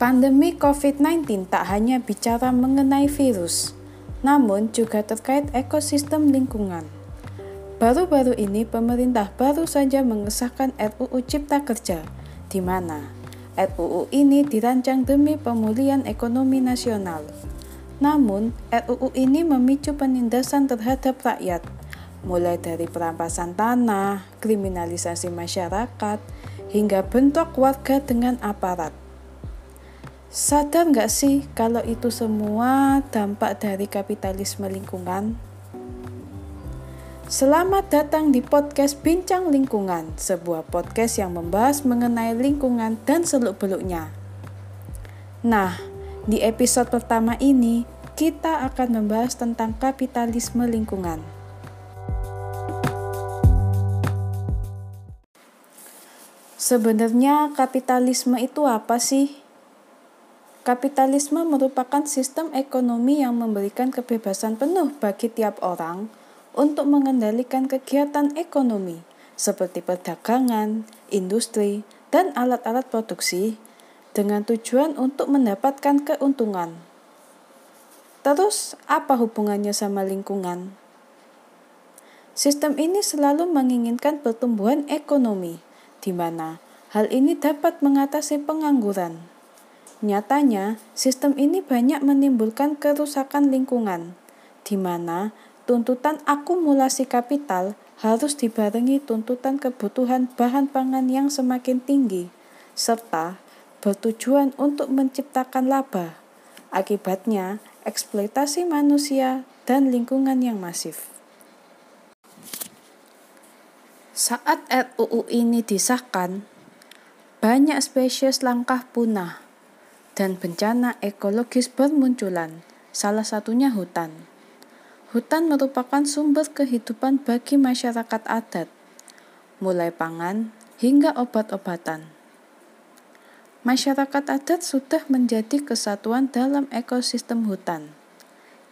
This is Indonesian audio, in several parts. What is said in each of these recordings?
Pandemi COVID-19 tak hanya bicara mengenai virus, namun juga terkait ekosistem lingkungan. Baru-baru ini pemerintah baru saja mengesahkan RUU Cipta Kerja, di mana RUU ini dirancang demi pemulihan ekonomi nasional. Namun, RUU ini memicu penindasan terhadap rakyat, mulai dari perampasan tanah, kriminalisasi masyarakat, hingga bentrok warga dengan aparat. Sadar nggak sih kalau itu semua dampak dari kapitalisme lingkungan? Selamat datang di podcast Bincang Lingkungan, sebuah podcast yang membahas mengenai lingkungan dan seluk-beluknya. Nah, di episode pertama ini kita akan membahas tentang kapitalisme lingkungan. Sebenarnya kapitalisme itu apa sih? Kapitalisme merupakan sistem ekonomi yang memberikan kebebasan penuh bagi tiap orang untuk mengendalikan kegiatan ekonomi seperti perdagangan, industri, dan alat-alat produksi dengan tujuan untuk mendapatkan keuntungan. Terus, apa hubungannya sama lingkungan? Sistem ini selalu menginginkan pertumbuhan ekonomi, di mana hal ini dapat mengatasi pengangguran. Nyatanya, sistem ini banyak menimbulkan kerusakan lingkungan, di mana tuntutan akumulasi kapital harus dibarengi tuntutan kebutuhan bahan pangan yang semakin tinggi, serta bertujuan untuk menciptakan laba. Akibatnya, eksploitasi manusia dan lingkungan yang masif. Saat RUU ini disahkan, banyak spesies langkah punah dan bencana ekologis bermunculan, salah satunya hutan. Hutan merupakan sumber kehidupan bagi masyarakat adat, mulai pangan hingga obat-obatan. Masyarakat adat sudah menjadi kesatuan dalam ekosistem hutan.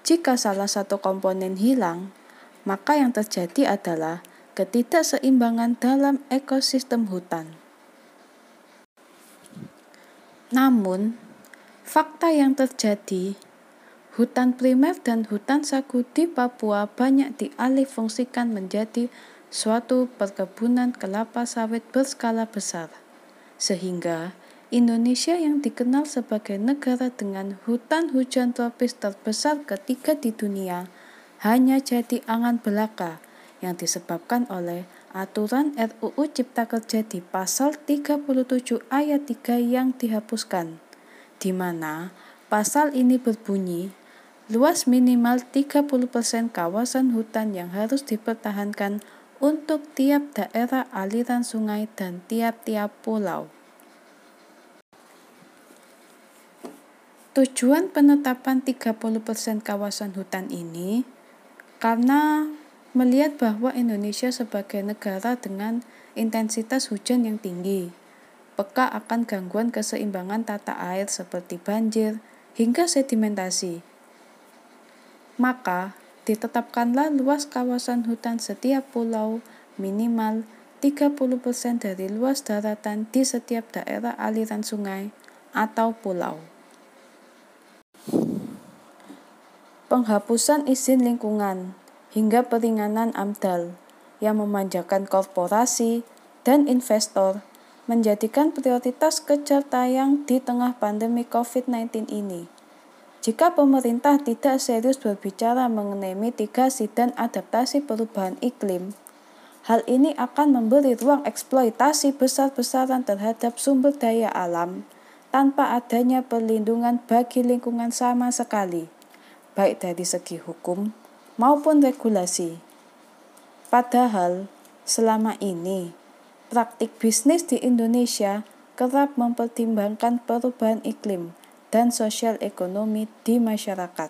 Jika salah satu komponen hilang, maka yang terjadi adalah ketidakseimbangan dalam ekosistem hutan. Namun, Fakta yang terjadi, hutan primer dan hutan sagu di Papua banyak dialihfungsikan menjadi suatu perkebunan kelapa sawit berskala besar. Sehingga Indonesia yang dikenal sebagai negara dengan hutan hujan tropis terbesar ketiga di dunia hanya jadi angan belaka yang disebabkan oleh aturan RUU Cipta Kerja di pasal 37 ayat 3 yang dihapuskan di mana pasal ini berbunyi luas minimal 30% kawasan hutan yang harus dipertahankan untuk tiap daerah aliran sungai dan tiap-tiap pulau. Tujuan penetapan 30% kawasan hutan ini karena melihat bahwa Indonesia sebagai negara dengan intensitas hujan yang tinggi peka akan gangguan keseimbangan tata air seperti banjir hingga sedimentasi. Maka, ditetapkanlah luas kawasan hutan setiap pulau minimal 30% dari luas daratan di setiap daerah aliran sungai atau pulau. Penghapusan izin lingkungan hingga peringanan AMDAL yang memanjakan korporasi dan investor menjadikan prioritas kejar tayang di tengah pandemi COVID-19 ini. Jika pemerintah tidak serius berbicara mengenai mitigasi dan adaptasi perubahan iklim, hal ini akan memberi ruang eksploitasi besar-besaran terhadap sumber daya alam tanpa adanya perlindungan bagi lingkungan sama sekali, baik dari segi hukum maupun regulasi. Padahal, selama ini praktik bisnis di Indonesia kerap mempertimbangkan perubahan iklim dan sosial ekonomi di masyarakat.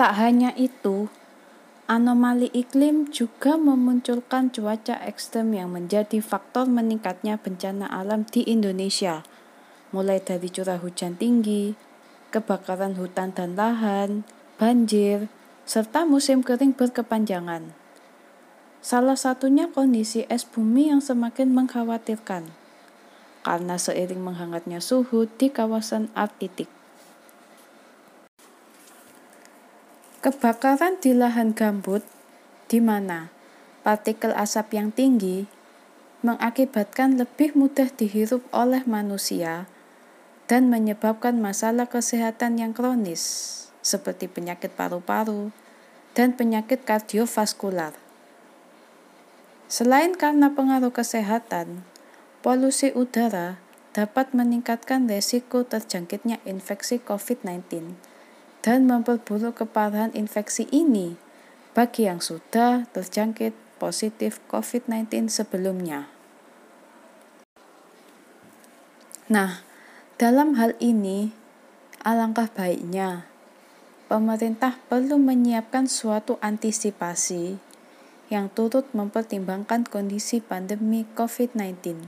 Tak hanya itu, anomali iklim juga memunculkan cuaca ekstrem yang menjadi faktor meningkatnya bencana alam di Indonesia, mulai dari curah hujan tinggi, kebakaran hutan dan lahan, banjir, serta musim kering berkepanjangan. Salah satunya kondisi es bumi yang semakin mengkhawatirkan. karena seiring menghangatnya suhu di kawasan Arktik. Kebakaran di lahan gambut, di mana partikel asap yang tinggi mengakibatkan lebih mudah dihirup oleh manusia dan menyebabkan masalah kesehatan yang kronis, seperti penyakit paru-paru dan penyakit kardiovaskular. Selain karena pengaruh kesehatan, polusi udara dapat meningkatkan resiko terjangkitnya infeksi COVID-19 dan memperburuk keparahan infeksi ini bagi yang sudah terjangkit positif COVID-19 sebelumnya. Nah, dalam hal ini, alangkah baiknya pemerintah perlu menyiapkan suatu antisipasi yang turut mempertimbangkan kondisi pandemi COVID-19.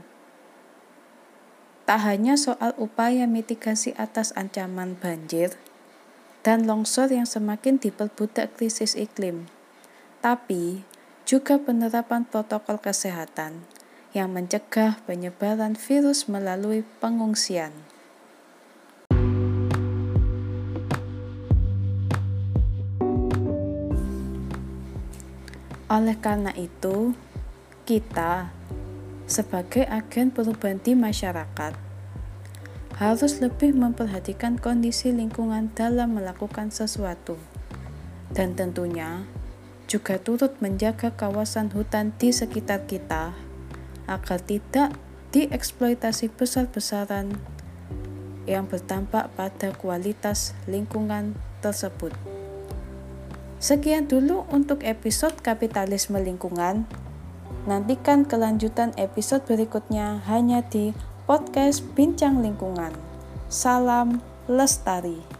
Tak hanya soal upaya mitigasi atas ancaman banjir, dan longsor yang semakin diperbudak krisis iklim, tapi juga penerapan protokol kesehatan yang mencegah penyebaran virus melalui pengungsian. Oleh karena itu, kita sebagai agen perubahan di masyarakat harus lebih memperhatikan kondisi lingkungan dalam melakukan sesuatu, dan tentunya juga turut menjaga kawasan hutan di sekitar kita agar tidak dieksploitasi besar-besaran yang berdampak pada kualitas lingkungan tersebut. Sekian dulu untuk episode kapitalisme lingkungan. Nantikan kelanjutan episode berikutnya hanya di podcast Bincang Lingkungan. Salam Lestari.